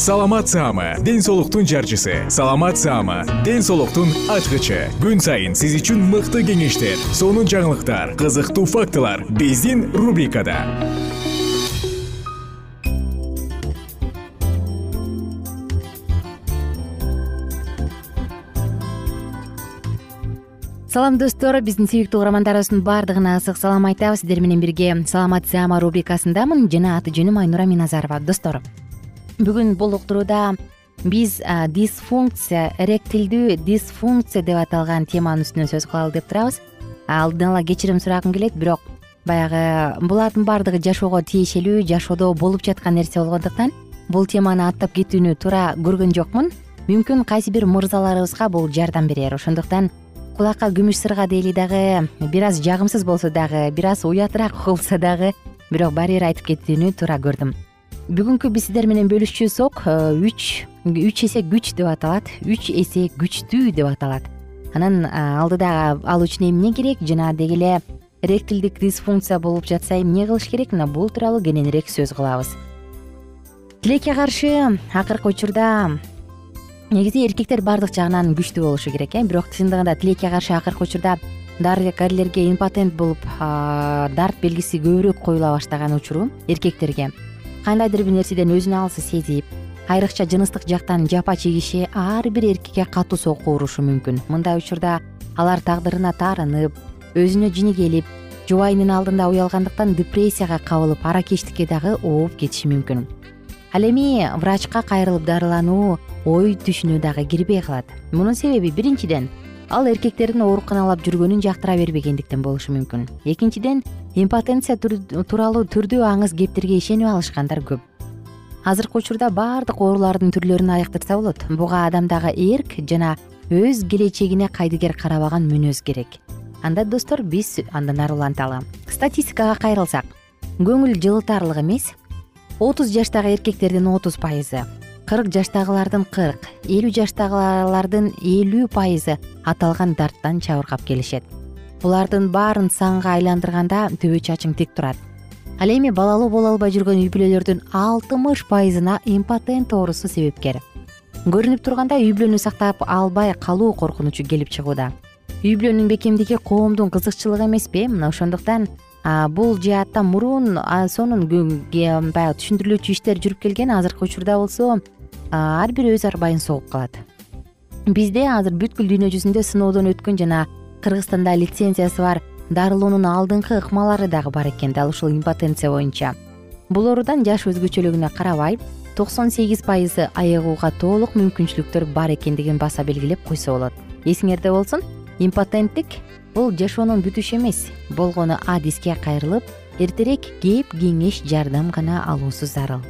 саламат саама ден соолуктун жарчысы. Саламат саама ден соолуктун ачкычы. Күн сайын сиз үчүн мыкты кеңештер сонун жаңылыктар кызыктуу фактылар биздин рубрикада. Салам достор. Биздин сүйүктүү угармандарыбыздын баардыгына ысык салам айтабыз. Сиздер менен бирге саламат саама рубрикасындамын. Жана аты жөнүм айнура миназарова. Достор бүгүн бул уктурууда биз дисфункция эректилдүү дисфункция деп аталган теманын үстүнөн сөз кылалы деп турабыз. Алдын ала кечирим сурагым келет бирок баягы булардын баардыгы жашоого тиешелүү жашоодо болуп жаткан нерсе болгондуктан бул теманы аттап кетүүнү туура көргөн жокмун. Мүмкүн кайсы бир мырзаларыбызга бул жардам берер. Ошондуктан кулакка күмүш сырга дейли дагы бир аз жагымсыз болсо дагы бир аз уятыраак угулса дагы бирок баары бир айтып кетүүнү туура көрдүм бүгүнкү биз сиздер менен бөлүшчү э, үч үч эсе күч деп аталат үч эсе күчтүү деп аталат. Анан алдыда ал үчүн эмне керек? Жана деги эле эректилдик дисфункция болуп жатса эмне кылыш керек? Мына бул тууралуу кененирээк сөз кылабыз. Тилекке каршы акыркы учурда негизи эркектер баардык жагынан күчтүү болушу керек э. Бирок чындыгында тилекке каршы акыркы учурда дарыгерлерге импотент болуп дарт белгиси көбүрөөк коюла баштаган учуру эркектерге кандайдыр бир нерседен өзүн алыс сезип айрыкча жыныстык жактан жапа чегиши ар бир эркекке катуу сокку урушу мүмкүн. Мындай учурда алар тагдырына таарынып өзүнө жини келип жубайынын алдында уялгандыктан депрессияга кабылып аракечтикке дагы ооп кетиши мүмкүн. Ал эми врачка кайрылып дарылануу ой түшүнө дагы кирбей калат. Мунун себеби биринчиден ал эркектердин ооруканалап жүргөнүн жактыра бербегендиктен болушу мүмкүн. Экинчиден импотенция тууралуу түрдүү аңыз кептерге ишенип алышкандар көп. Азыркы учурда баардык оорулардын түрлөрүн айыктырса болот. Буга адамдагы эрк жана өз келечегине кайдыгер карабаган мүнөз керек. Анда достор биз андан ары уланталы статистикага кайрылсак. Көңүл жылытарлык эмес. Отуз жаштагы эркектердин отуз пайызы кырк жаштагылардын кырк элүү жаштагылардын элүү пайызы аталган дарттан чабыргап келишет булардын баарын санга айландырганда төбө чачың тик турат. Ал эми балалуу боло албай жүргөн үй бүлөлөрдүн алтымыш пайызына импотент оорусу себепкер. Көрүнүп тургандай үй бүлөнү сактап албай калуу коркунучу келип чыгууда. Үй бүлөнүн бекемдиги коомдун кызыкчылыгы эмеспи? Мына ошондуктан бул жаатта мурун сонун баягы түшүндүрүлүүчү иштер жүрүп келген азыркы учурда болсо ар бир өз арбайын согуп калат. Бизде азыр бүткүл дүйнө жүзүндө сыноодон өткөн жана кыргызстанда лицензиясы бар. Дарылоонун алдыңкы ыкмалары дагы бар экен дал ушул импотенция боюнча. Бул оорудан жаш өзгөчөлүгүнө карабай токсон сегиз пайызы айыгууга толук мүмкүнчүлүктөр бар экендигин баса белгилеп койсо болот. Эсиңерде болсун импотенттик бул жашоонун бүтүшү эмес. Болгону адиске кайрылып эртерээк кеп кеңеш жардам гана алуусу зарыл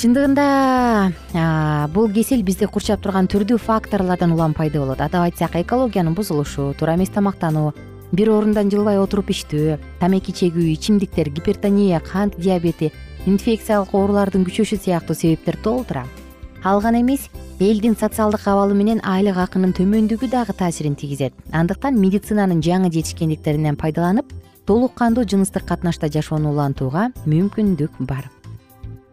чындыгында бул кесел бизди курчап турган түрдүү факторлордон улам пайда болот. Атап айтсак экологиянын бузулушу туура эмес тамактануу бир орундан жылбай отуруп иштөө тамеки чегүү ичимдиктер гипертония кант диабети инфекциялык оорулардын күчөшү сыяктуу себептер толтура. Ал гана эмес элдин социалдык абалы менен айлык акынын төмөндүгү дагы таасирин тийгизет. Андыктан медицинанын жаңы жетишкендиктеринен пайдаланып толук кандуу жыныстык катнашта жашоону улантууга мүмкүндүк бар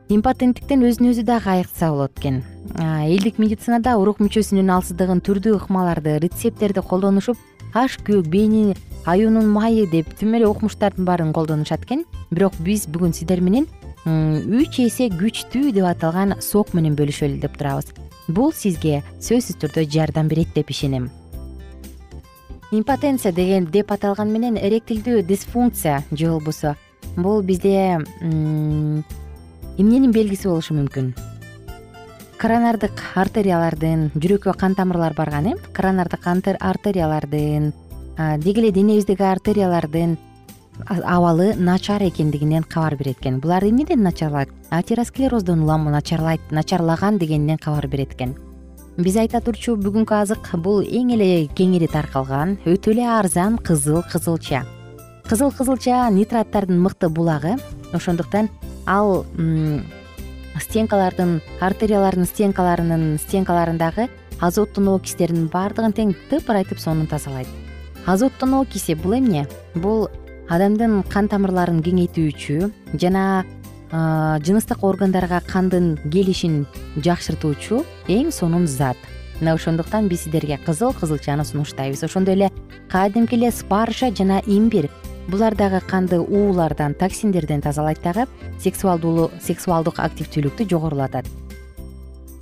импотенттиктен өзүн өзү дагы айыкса болот экен. Элдик медицинада урук мүчөсүнүн алсыздыгын түрдүү ыкмаларды рецепттерди колдонушуп аш көөк бейни аюунун майы деп тим эле укмуштардын баарын колдонушат экен. Бирок биз бүгүн сиздер менен үч эсе күчтүү деп аталган сок менен бөлүшөлү деп турабыз. Бул сизге сөзсүз түрдө жардам берет деп ишенем. Импотенция деген деп аталган менен эректилдүү дисфункция же болбосо бул бизде эмненин белгиси болушу мүмкүн. Коронардык артериялардын жүрөккө кан тамырлар барган э? Коронардык артериялардын деги эле денебиздеги артериялардын абалы начар экендигинен кабар берет экен булар эмнеден начарлайт? Атеросклероздон улам начарлайт начарлаган дегенинен кабар берет экен биз айта турчу бүгүнкү азык бул эң эле кеңири таркалган өтө эле арзан кызыл кызылча кызыл кызылча нитраттардын мыкты булагы ошондуктан ал стенкалардын артериялардын стенкаларынын стенкаларындагы азоттун окистердин баардыгын тең тыпырайтып сонун тазалайт. Азоттун окиси бул эмне? Бул адамдын кан тамырларын кеңейтүүчү жана жыныстык органдарга кандын келишин жакшыртуучу эң сонун зат. Мына ошондуктан биз сиздерге кызыл кызылчаны сунуштайбыз. Ошондой эле кадимки эле спаржа жана имбирь булар дагы канды уулардан токсиндерден тазалайт дагы сексуалдык активдүүлүктү жогорулатат.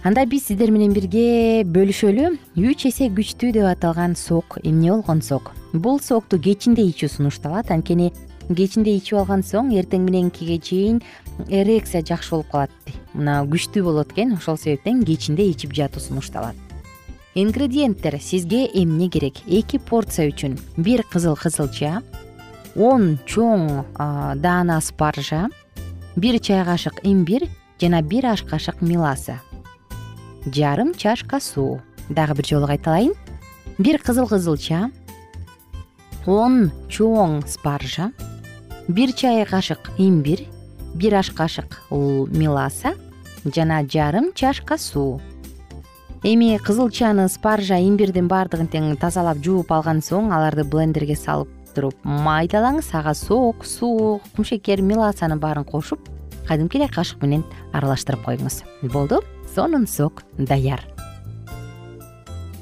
Анда биз сиздер менен бирге бөлүшөлү. Үч эсе күчтүү деп аталган сок эмне болгон сок? Бул сокту кечинде ичүү сунушталат. Анткени кечинде ичип алган соң эртең мененкиге чейин эрекция жакшы болуп калат. Мына күчтүү болот экен. Ошол себептен кечинде ичип жатуу сунушталат. Ингредиенттер сизге эмне керек? Эки порция үчүн. Бир кызыл кызылча он чоң даана спаржа бир чай кашык имбирь жана бир аш кашык меласа жарым чашка суу дагы бир жолу кайталайын. Бир кызыл кызылча он чоң спаржа бир чай кашык имбирь бир аш кашык меласа жана жарым чашка суу эми кызылчаны спаржа имбирдин баардыгын тең тазалап жууп алган соң аларды блендерге салып туруп майдалаңыз ага сок суу кумшекер меласанын баарын кошуп кадимки эле кашык менен аралаштырып коюңуз болду сонун сок даяр.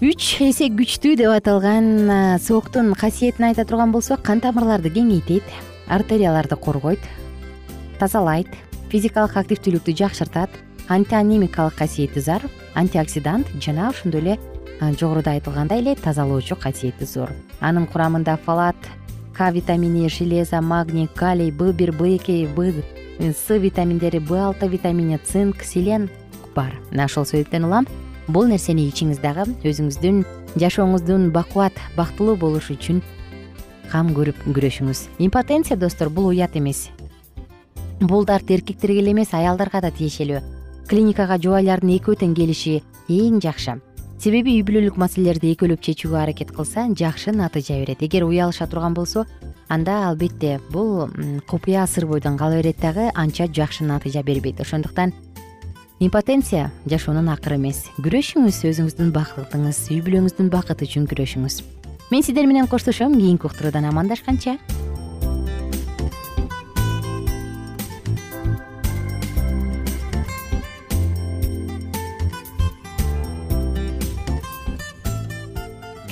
Үч эсе күчтүү деп аталган соктун касиетин айта турган болсок кан тамырларды кеңейтет артерияларды коргойт тазалайт физикалык активдүүлүктү жакшыртат антианемикалык касиети зор антиоксидант жана ошондой эле жогоруда айтылгандай эле тазалоочу касиети зор. Анын курамында фалат к витамини железа магний калий б бир б эки б с витаминдери б алты витамини цинк селен бар мына ошол себептен улам. Бул нерсени ичиңиз дагы өзүңүздүн жашооңуздун бакубат бактылуу болушу үчүн кам көрүп күрөшүңүз. Импотенция достор бул уят эмес. Бул дарт эркектерге эле эмес аялдарга да тиешелүү. Клиникага жубайлардын экөө тең келиши эң жакшы себеби үй бүлөлүк маселелерди экөөлөп чечүүгө аракет кылса жакшы натыйжа берет. Эгер уялыша турган болсо анда албетте бул купуя сыр бойдон кала берет дагы анча жакшы натыйжа бербейт. Ошондуктан импотенция жашоонун акыры эмес. Күрөшүңүз өзүңүздүн бактыңыз үй бүлөңүздүн бакыты үчүн күрөшүңүз. Мен сиздер менен коштошом. Кийинки уктуруудан амандашканча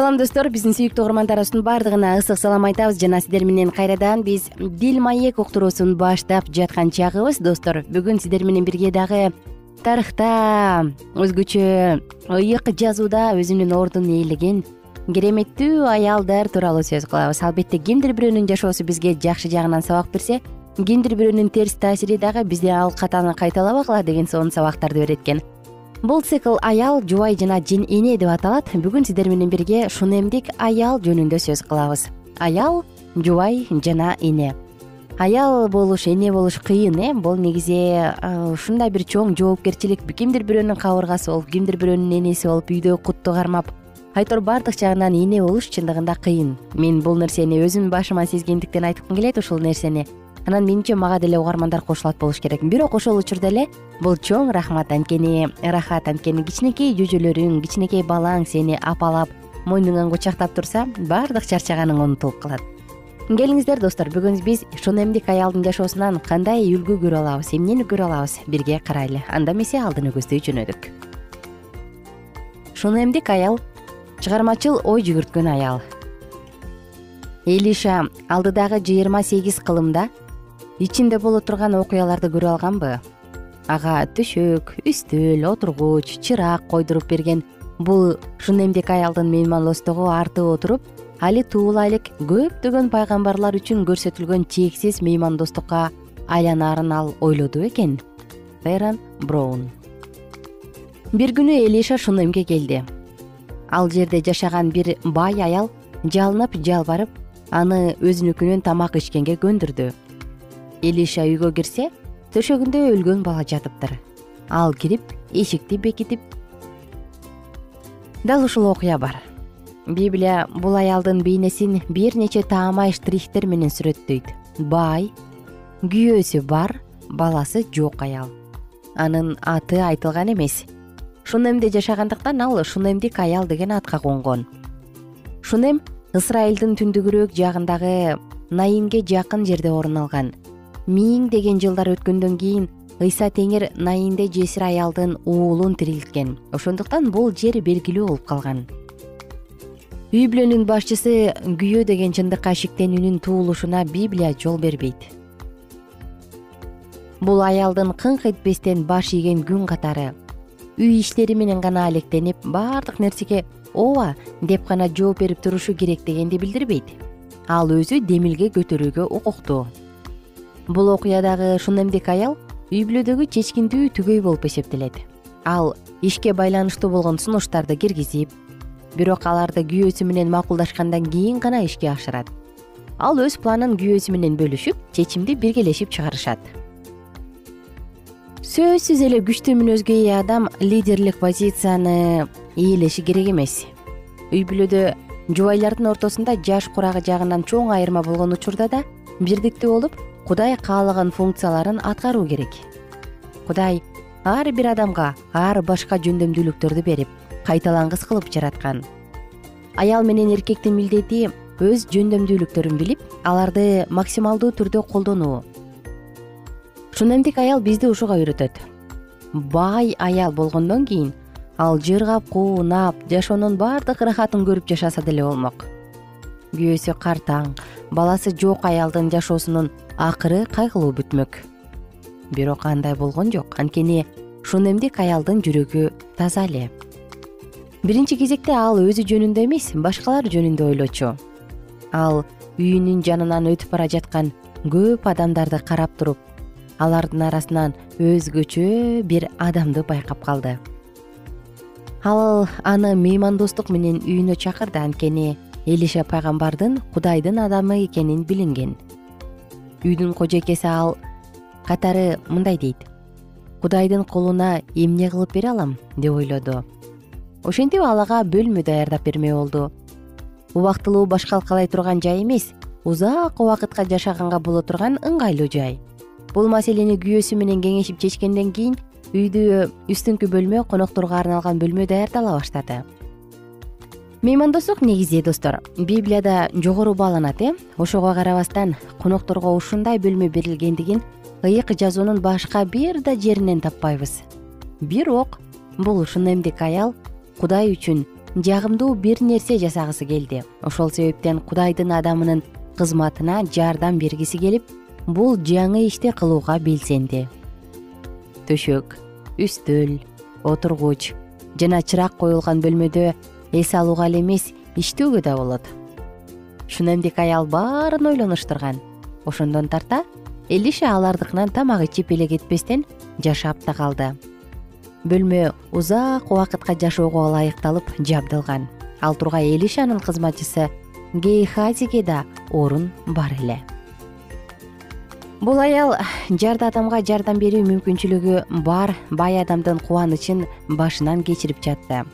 салам достор. Биздин сүйүктүү угармандарыбыздын баардыгына ысык салам айтабыз. Жана сиздер менен кайрадан биз дил маек уктуруусун баштап жаткан чагыбыз. Достор бүгүн сиздер менен бирге дагы тарыхта өзгөчө ыйык жазууда өзүнүн ордун ээлеген кереметтүү аялдар тууралуу сөз кылабыз. Албетте кимдир бирөөнүн жашоосу бизге жакшы жагынан сабак берсе кимдир бирөөнүн терс таасири дагы бизде ал катаны кайталабагыла деген сонун сабактарды берет экен бул цикл аял жубай жана эне деп аталат. Бүгүн сиздер менен бирге шунемдик аял жөнүндө сөз кылабыз. Аял жубай жана эне аял болуш эне болуш кыйын э? Бул негизи ушундай бир чоң жоопкерчилик. Кимдир бирөөнүн кабыргасы болуп кимдир бирөөнүн энеси болуп үйдө кутту кармап. Айтор баардык жагынан эне болуш чындыгында кыйын. Мен бул нерсени өзүм башыма сезгендиктен айткым келет ушул нерсени анан менимче мага деле угармандар кошулат болуш керек. Бирок ошол учурда эле бул чоң рахмат анткени ырахат анткени. Кичинекей жүжөлөрүң кичинекей балаң сени апалап мойнуңан кучактап турса баардык чарчаганың унутулуп калат. Келиңиздер достор бүгүн биз шунемдик аялдын жашоосунан кандай үлгү көрө алабыз эмнени көрө алабыз бирге карайлы. Анда эмесе алдыны көздөй жөнөдүк. Шунемдик аял чыгармачыл ой жүгүрткөн аял. Элиша алдыдагы жыйырма сегиз кылымда ичинде боло турган окуяларды көрө алганбы? Ага төшөк үстөл отургуч чырак койдуруп берген. Бул шунемдик аялдын меймандостугу артып отуруп али туула элек көптөгөн пайгамбарлар үчүн көрсөтүлгөн чексиз меймандостукка айланаарын ал ойлоду бекен эрон броун бир күнү элиша шунемге келди. Ал жерде жашаган бир бай аял жалынып жалбарып аны өзүнүкүнөн тамак ичкенге көндүрдү элиша үйгө кирсе төшөгүндө өлгөн бала жатыптыр. Ал кирип эшикти бекитип. Дал ушул окуя бар. Библия бул аялдын бейнесин бир нече таамай штрихтер менен сүрөттөйт. Бай күйөөсү бар баласы жок аял. Анын аты айтылган эмес. Шунемде жашагандыктан ал шунемдик аял деген атка конгон. Шунем ысрайылдын түндүгүрөөк жагындагы наинге жакын жерде орун алган миңдеген жылдар өткөндөн кийин ыйса теңир наинде жесир аялдын уулун тирилткен. Ошондуктан бул жер белгилүү болуп калган. Үй бүлөнүн башчысы күйөө деген чындыкка шиктенүүнүн туулушуна библия жол бербейт. Бул аялдын кыңк этпестен баш ийген күн катары үй иштери менен гана алектенип баардык нерсеге ооба деп гана жооп берип турушу керек дегенди билдирбейт. Ал өзү демилге көтөрүүгө укуктуу бул окуядагы шунемдик аял үй бүлөдөгү чечкиндүү түгөй болуп эсептелет. Ал ишке байланыштуу болгон сунуштарды киргизип бирок аларды күйөөсү менен макулдашкандан кийин гана ишке ашырат. Ал өз планын күйөөсү менен бөлүшүп чечимди биргелешип чыгарышат. Сөзсүз эле күчтүү мүнөзгө ээ адам лидерлик позицияны ээлеши керек эмес. Үй бүлөдө жубайлардын ортосунда жаш курагы жагынан чоң айырма болгон учурда да бирдиктүү болуп кудай каалаган функцияларын аткаруу керек. Кудай ар бир адамга ар башка жөндөмдүүлүктөрдү берип кайталангыс кылып жараткан. Аял менен эркектин милдети өз жөндөмдүүлүктөрүн билип аларды максималдуу түрдө колдонуу. Шунемдик аял бизди ушуга үйрөтөт. Бай аял болгондон кийин ал жыргап куунап жашоонун баардык ырахатын көрүп жашаса деле болмок. Күйөөсү картаң баласы жок аялдын жашоосунун акыры кайгылуу бүтмөк. Бирок андай болгон жок. Анткени шунемдик аялдын жүрөгү таза эле. Биринчи кезекте ал өзү жөнүндө эмес башкалар жөнүндө ойлочу. Ал үйүнүн жанынан өтүп бара жаткан көп адамдарды карап туруп алардын арасынан өзгөчө бир адамды байкап калды. Ал аны меймандостук менен үйүнө чакырды. Анткени элиша пайгамбардын кудайдын адамы экенин билинген. Үйдүн кожойкеси ал катары мындай дейт. Кудайдын колуна эмне кылып бере алам? деп ойлоду. Ошентип ал ага бөлмө даярдап бермек болду. Убактылуу башкалкалай турган жай эмес узак убакытка жашаганга боло турган ыңгайлуу жай. Бул маселени күйөөсү менен кеңешип чечкенден кийин үйдү үстүңкү бөлмө конокторго арналган бөлмө даярдала баштады меймандостук негизи достор. Библияда жогору бааланат э? Ошого карабастан конокторго ушундай бөлмө берилгендигин ыйык жазуунун башка бир да жеринен таппайбыз. Бирок бул шунемдик аял. Кудай үчүн жагымдуу бир нерсе жасагысы келди. Ошол себептен кудайдын адамынын кызматына жардам бергиси келип бул жаңы ишти кылууга белсенди. Төшөк үстөл отургуч жана чырак коюлган бөлмөдө эс алууга эле эмес иштөөгө да болот. Шунемдик аял баарын ойлонуштурган ошондон тарта элиша алардыкынан тамак ичип эле кетпестен жашап да калды. Бөлмө узак убакытка жашоого ылайыкталып жабдылган. Ал тургай элишанын кызматчысы гейхазиге да орун бар эле. Бул аял жарды адамга жардам берүү мүмкүнчүлүгү бар бай адамдын кубанычын башынан кечирип жатты.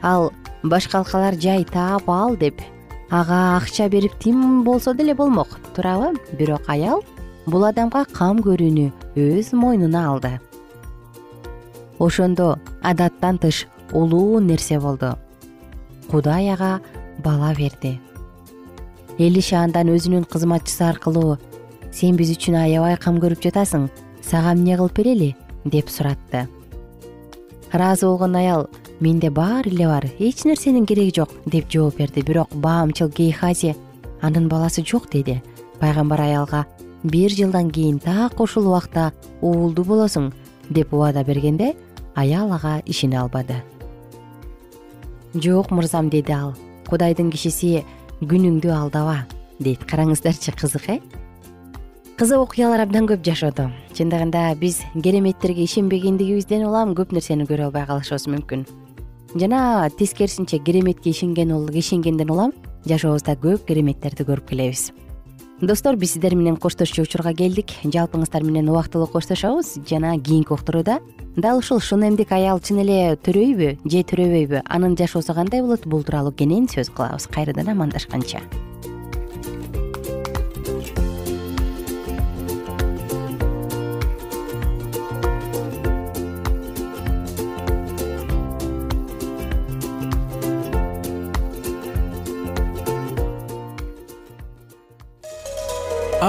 Ал башкалкалар жай таап ал деп. Ага акча берип тим болсо деле болмок. Туурабы бирок аял бул адамга кам көрүүнү өз мойнуна алды. Ошондо адаттан тыш улуу нерсе болду. Кудай ага бала берди. Элиша андан өзүнүн кызматчысы аркылуу сен биз үчүн аябай кам көрүп жатасың сага эмне кылып берели деп суратты. Ыраазы болгон аял менде баары эле бар? Эч нерсенин кереги жок деп жооп берди. Бирок баамчыл гейхази анын баласы жок деди. Пайгамбар аялга бир жылдан кийин так ушул убакта уулдуу болосуң деп убада бергенде аял ага ишене албады. Жок мырзам деди ал. Кудайдын кишиси күнүңдү алдаба дейт. Караңыздарчы кызык э? Кызык окуялар абдан көп жашоодо чындыгында биз кереметтерге ишенбегендигибизден улам көп нерсени көрө албай калышыбыз мүмкүн жана тескерисинче кереметке ишенген ишенгенден улам жашообузда көп кереметтерди көрүп келебиз. Достор биз сиздер менен коштошчу учурга келдик. Жалпыңыздар менен убактылуу коштошобуз жана кийинки уктурууда. Дал ушул шунемдик аял чын эле төрөйбү же төрөбөйбү анын жашоосу кандай болот бул тууралуу кенен сөз кылабыз. Кайрадан амандашканча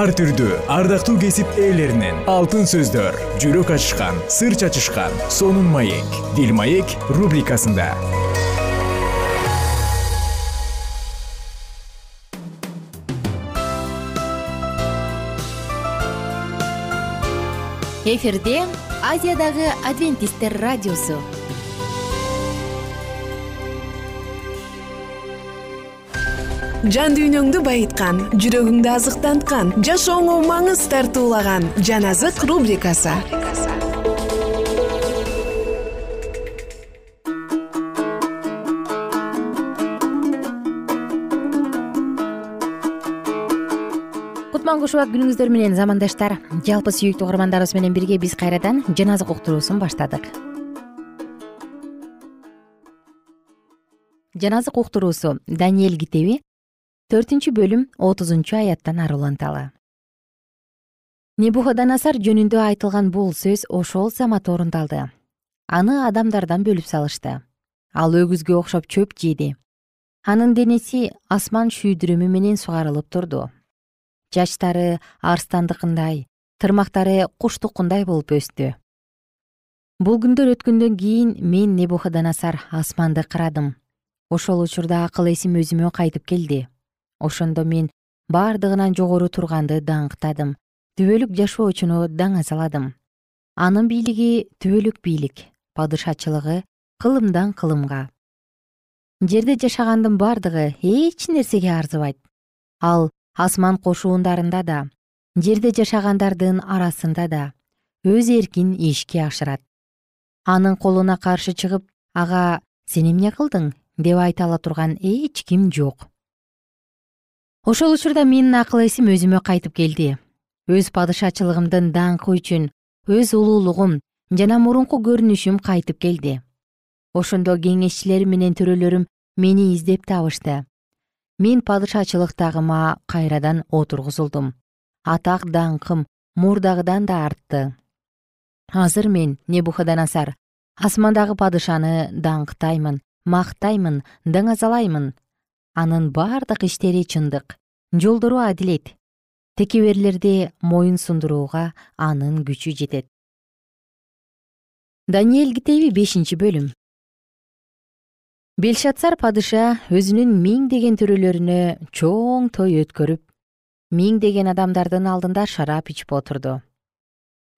ар түрдүү ардактуу кесип ээлеринен. Алтын сөздөр жүрөк ачышкан сыр чачышкан сонун маек. Бил маек рубрикасында. Эфирде азиядагы адвентисттер радиосу жан дүйнөңдү байыткан жүрөгүңдү азыктанткан жашооңо маңыз тартуулаган жан азык рубрикасы. Кутман куш убак күнүңүздөр менен замандаштар жалпы сүйүктүү угармандарыбыз менен бирге биз кайрадан жан азык уктуруусун баштадык. Жаназык уктуруусу даниэл китеби төртүнчү бөлүм отузунчу аяттан ары уланталы небуходоносар жөнүндө айтылган бул сөз ошол замат орундалды аны адамдардан бөлүп салышты. Ал өгүзгө окшоп чөп жеди анын денеси асман шүйдүрүмү менен сугарылып турду. Чачтары арстандыкындай тырмактары куштукундай болуп өстү. Бул күндөр өткөндөн кийин мен небуходоносар асманды карадым ошол учурда акыл эсим өзүмө кайтып келди ошондо мен бардыгынан жогору турганды даңктадым. Түбөлүк жашоочуну даңазаладым анын бийлиги түбөлүк бийлик падышачылыгы кылымдан кылымга. Жерде жашагандын бардыгы эч нерсеге арзыбайт. Ал асман кошуундарында да жерде жашагандардын арасында да өз эркин ишке ашырат. Анын колуна каршы чыгып ага сен эмне кылдың? деп айта ала турган эч ким жок ошол учурда менин акыл эсим өзүмө кайтып келди. Өз падышачылыгымдын даңкы үчүн өз улуулугум жана мурунку көрүнүшүм кайтып келди. Ошондо кеңешчилерим менен төрөлөрүм мени издеп табышты. Мен падышачылыктагыма кайрадан отургузулдум. Атак даңкым мурдагыдан да артты. Азыр мен небуходоносар асмандагы падышаны даңктаймын мактаймын даңазалаймын анын бардык иштери чындык. Жолдору адилет. Текеберлерди моюн сундурууга анын күчү жетет. Даниэль китеби бешинчи бөлүм. Белшатсар падыша өзүнүн миңдеген төрөлөрүнө чоң той өткөрүп миңдеген адамдардын алдында шарап ичип отурду.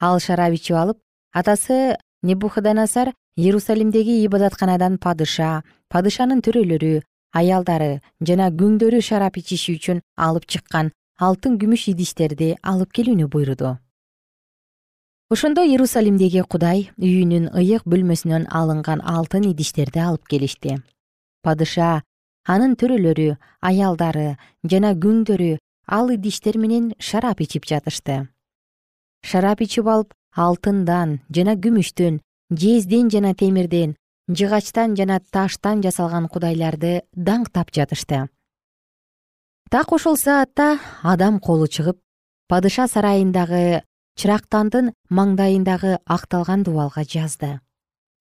Ал шарап ичип алып атасы небуходоносар иерусалимдеги ибадатканадан падыша падышанын төрөлөрү аялдары жана күңдөрү шарап ичиши үчүн алып чыккан алтын күмүш идиштерди алып келүүнү буйруду. Ошондо иерусалимдеги кудай үйүнүн ыйык бөлмөсүнөн алынган алтын идиштерди алып келишти. Падыша анын төрөлөрү аялдары жана күңдөрү ал идиштер менен шарап ичип жатышты. Шарап ичип алып алтындан жана күмүштөн жезден жана темирден жыгачтан жана таштан жасалган кудайларды даңктап жатышты. Так ошол саатта адам колу чыгып падыша сарайындагы чырактандын маңдайындагы акталган дубалга жазды.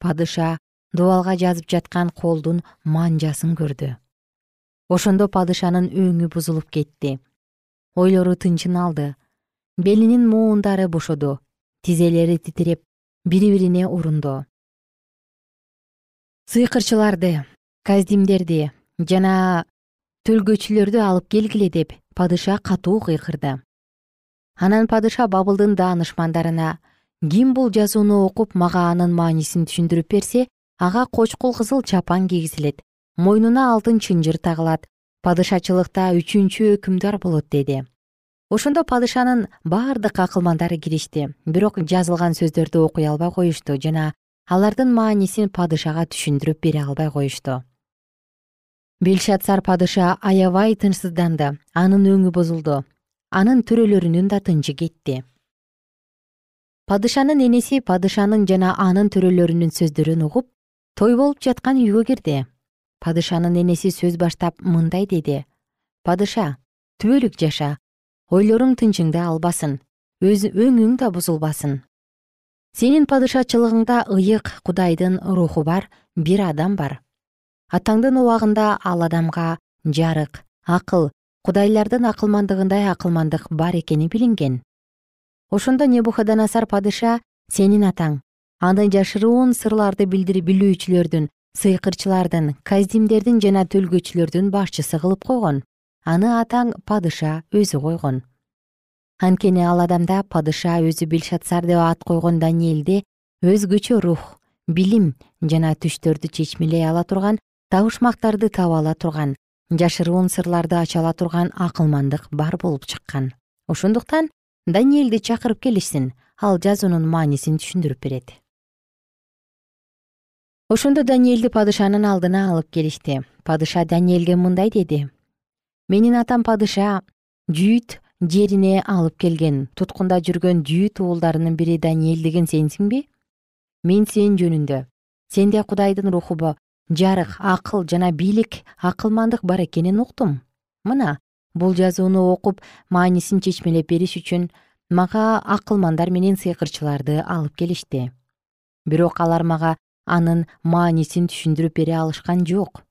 Падыша дубалга жазып жаткан колдун манжасын көрдү. Ошондо падышанын өңү бузулуп кетти. Ойлору тынчын алды. Белинин муундары бошоду. Тизелери титиреп бири бирине урунду сыйкырчыларды каздимдерди жана төлгөчүлөрдү алып келгиле деп падыша катуу кыйкырды. Анан падыша бабылдын даанышмандарына ким бул жазууну окуп мага анын маанисин түшүндүрүп берсе ага кочкул кызыл чапан кийгизилет мойнуна алтын чынжыр тагылат падышачылыкта үчүнчү өкүмдар болот деди. Ошондо падышанын бардык акылмандары киришти бирок жазылган сөздөрдү окуй албай коюшту жана алардын маанисин падышага түшүндүрүп бере албай коюшту. Белшатсар падыша аябай тынчсызданды анын өңү бузулду. Анын төрөлөрүнүн да тынчы кетти. Падышанын энеси падышанын жана анын төрөлөрүнүн сөздөрүн угуп той болуп жаткан үйгө кирди. Падышанын энеси сөз баштап мындай деди. Падыша түбөлүк жаша ойлоруң тынчыңды албасын өз өңүң да бузулбасын сенин падышачылыгыңда ыйык кудайдын руху бар бир адам бар. Атаңдын убагында ал адамга жарык акыл кудайлардын акылмандыгындай акылмандык бар экени билинген. Ошондо небуходоносар падыша сенин атаң. Аны жашыруун сырларды билүүчүлөрдүн сыйкырчылардын каздимдердин жана төлгөчүлөрдүн башчысы кылып койгон. Аны атаң падыша өзү койгон анткени ал адамда падыша өзү белшатсар деп ат койгон даниэлде өзгөчө рух билим жана түштөрдү чечмелей ала турган табышмактарды таба ала турган жашыруун сырларды ача ала турган акылмандык бар болуп чыккан. Ошондуктан даниэлди чакырып келишсин ал жазуунун маанисин түшүндүрүп берет. Ошондо даниэлди падышанын алдына алып келишти. Падыша даниэлге мындай деди менин атам падыша жүйүт жерине алып келген. Туткунда жүргөн жүйүт уулдарынын бири даниэль деген сенсиңби мен сен жөнүндө. Сенде кудайдын руху жарык акыл жана бийлик акылмандык бар экенин уктум. Мына бул жазууну окуп маанисин чечмелеп бериш үчүн мага акылмандар менен сыйкырчыларды алып келишти. Бирок алар мага анын маанисин түшүндүрүп бере алышкан жок.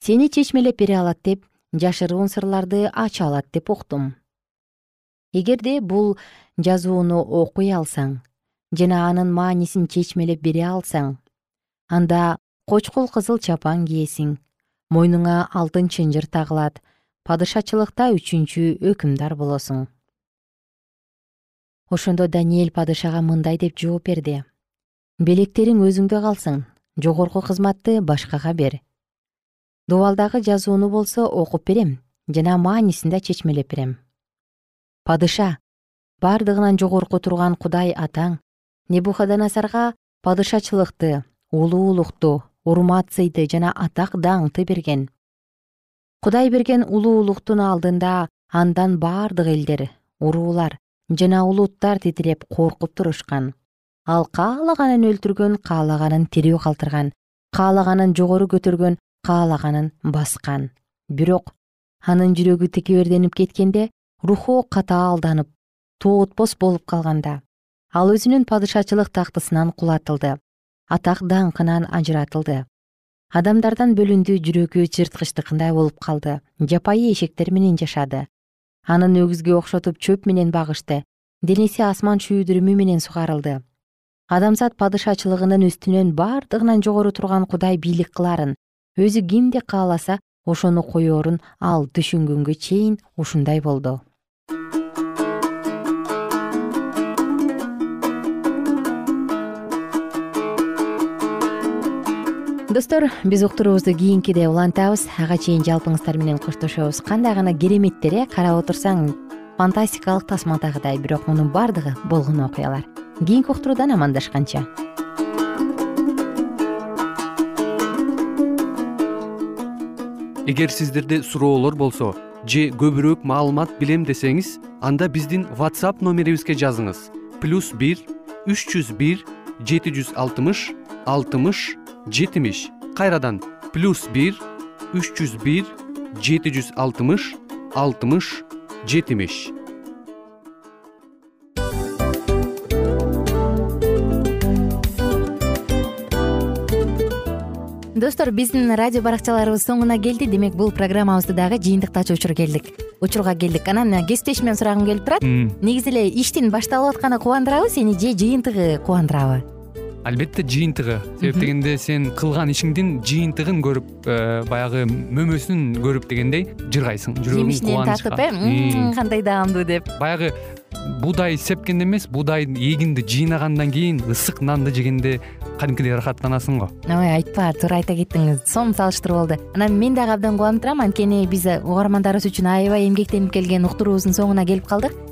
Сени чечмелеп бере алат деп жашыруун сырларды ача алат деп уктум эгерде бул жазууну окуй алсаң жана анын маанисин чечмелеп бере алсаң анда кочкул кызыл чапан кийесиң мойнуңа алтын чынжыр тагылат падышачылыкта үчүнчү өкүмдар болосуң. Ошондо даниэль падышага мындай деп жооп берди. Белектериң өзүңдө калсын жогорку кызматты башкага бер. Дубалдагы жазууну болсо окуп берем жана маанисин да чечмелеп берем падыша бардыгынан жогорку турган кудай атаң небухаданасарга падышачылыкты улуулукту урмат сыйды жана атак даңкты берген. Кудай берген улуулуктун алдында андан бардык элдер уруулар жана улуттар титиреп коркуп турушкан. Ал каалаганын өлтүргөн каалаганын тирүү калтырган каалаганын жогору көтөргөн каалаганын баскан. Бирок анын жүрөгү текеберденип кеткенде руху катаалданып тоотпос болуп калганда ал өзүнүн падышачылык тактысынан кулатылды атак даңкынан ажыратылды. Адамдардан бөлүндү жүрөгү жырткычтыкындай болуп калды жапайы эшектер менен жашады. Анын өгүзгө окшотуп чөп менен багышты денеси асман шүүдүрүмү менен сугарылды. Адамзат падышачылыгынын үстүнөн бардыгынан жогору турган кудай бийлик кыларын өзү кимди кааласа ошону коерун ал түшүнгөнгө чейин ушундай болду достор биз уктуруубузду кийинкиде улантабыз. Ага чейин жалпыңыздар менен коштошобуз кандай гана кереметтер э карап отурсаң фантастикалык тасмадагыдай бирок мунун баардыгы болгон окуялар. Кийинки уктуруудан амандашканча. Эгер сиздерде суроолор болсо же көбүрөөк маалымат билем десеңиз анда биздин whatsapp номерибизге жазыңыз. Плюс бир үч жүз бир жети жүз алтымыш алтымыш жетимиш кайрадан плюс бир үч жүз бир жети жүз алтымыш алтымыш жетимиш. Достор биздин радио баракчаларыбыз соңуна келди. Демек бул программабызды дагы жыйынтыктачу учур келдик. Учурга келдик. Анан кесиптешимден сурагым келип турат. Негизи эле иштин башталып атканы кубандырабы сени же жыйынтыгы кубандырабы албетте жыйынтыгы. Себеп дегенде сен кылган ишиңдин жыйынтыгын көрүп э, баягы мөмөсүн көрүп дегендей жыргайсың жүрөгүң жемишинен тартып э? Кандай даамдуу деп. Баягы буудай сепкенде эмес буудай эгинди жыйнагандан кийин ысык нанды жегенде кадимкидей ырахаттанасың го. Ой айтпа туура айта кеттиңиз. Сонун салыштыруу болду анан мен дагы абдан кубанып турам. Анткени биз угармандарыбыз үчүн аябай эмгектенип келген уктуруубуздун соңуна келип калдык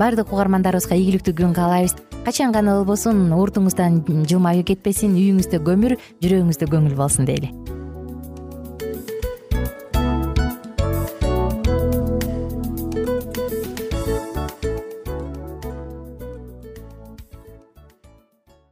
баардык угармандарыбызга ийгиликтүү күн каалайбыз. Качан гана болбосун уртуңуздан жылмаюу кетпесин үйүңүздө көмүр жүрөгүңүздө көңүл болсун дейли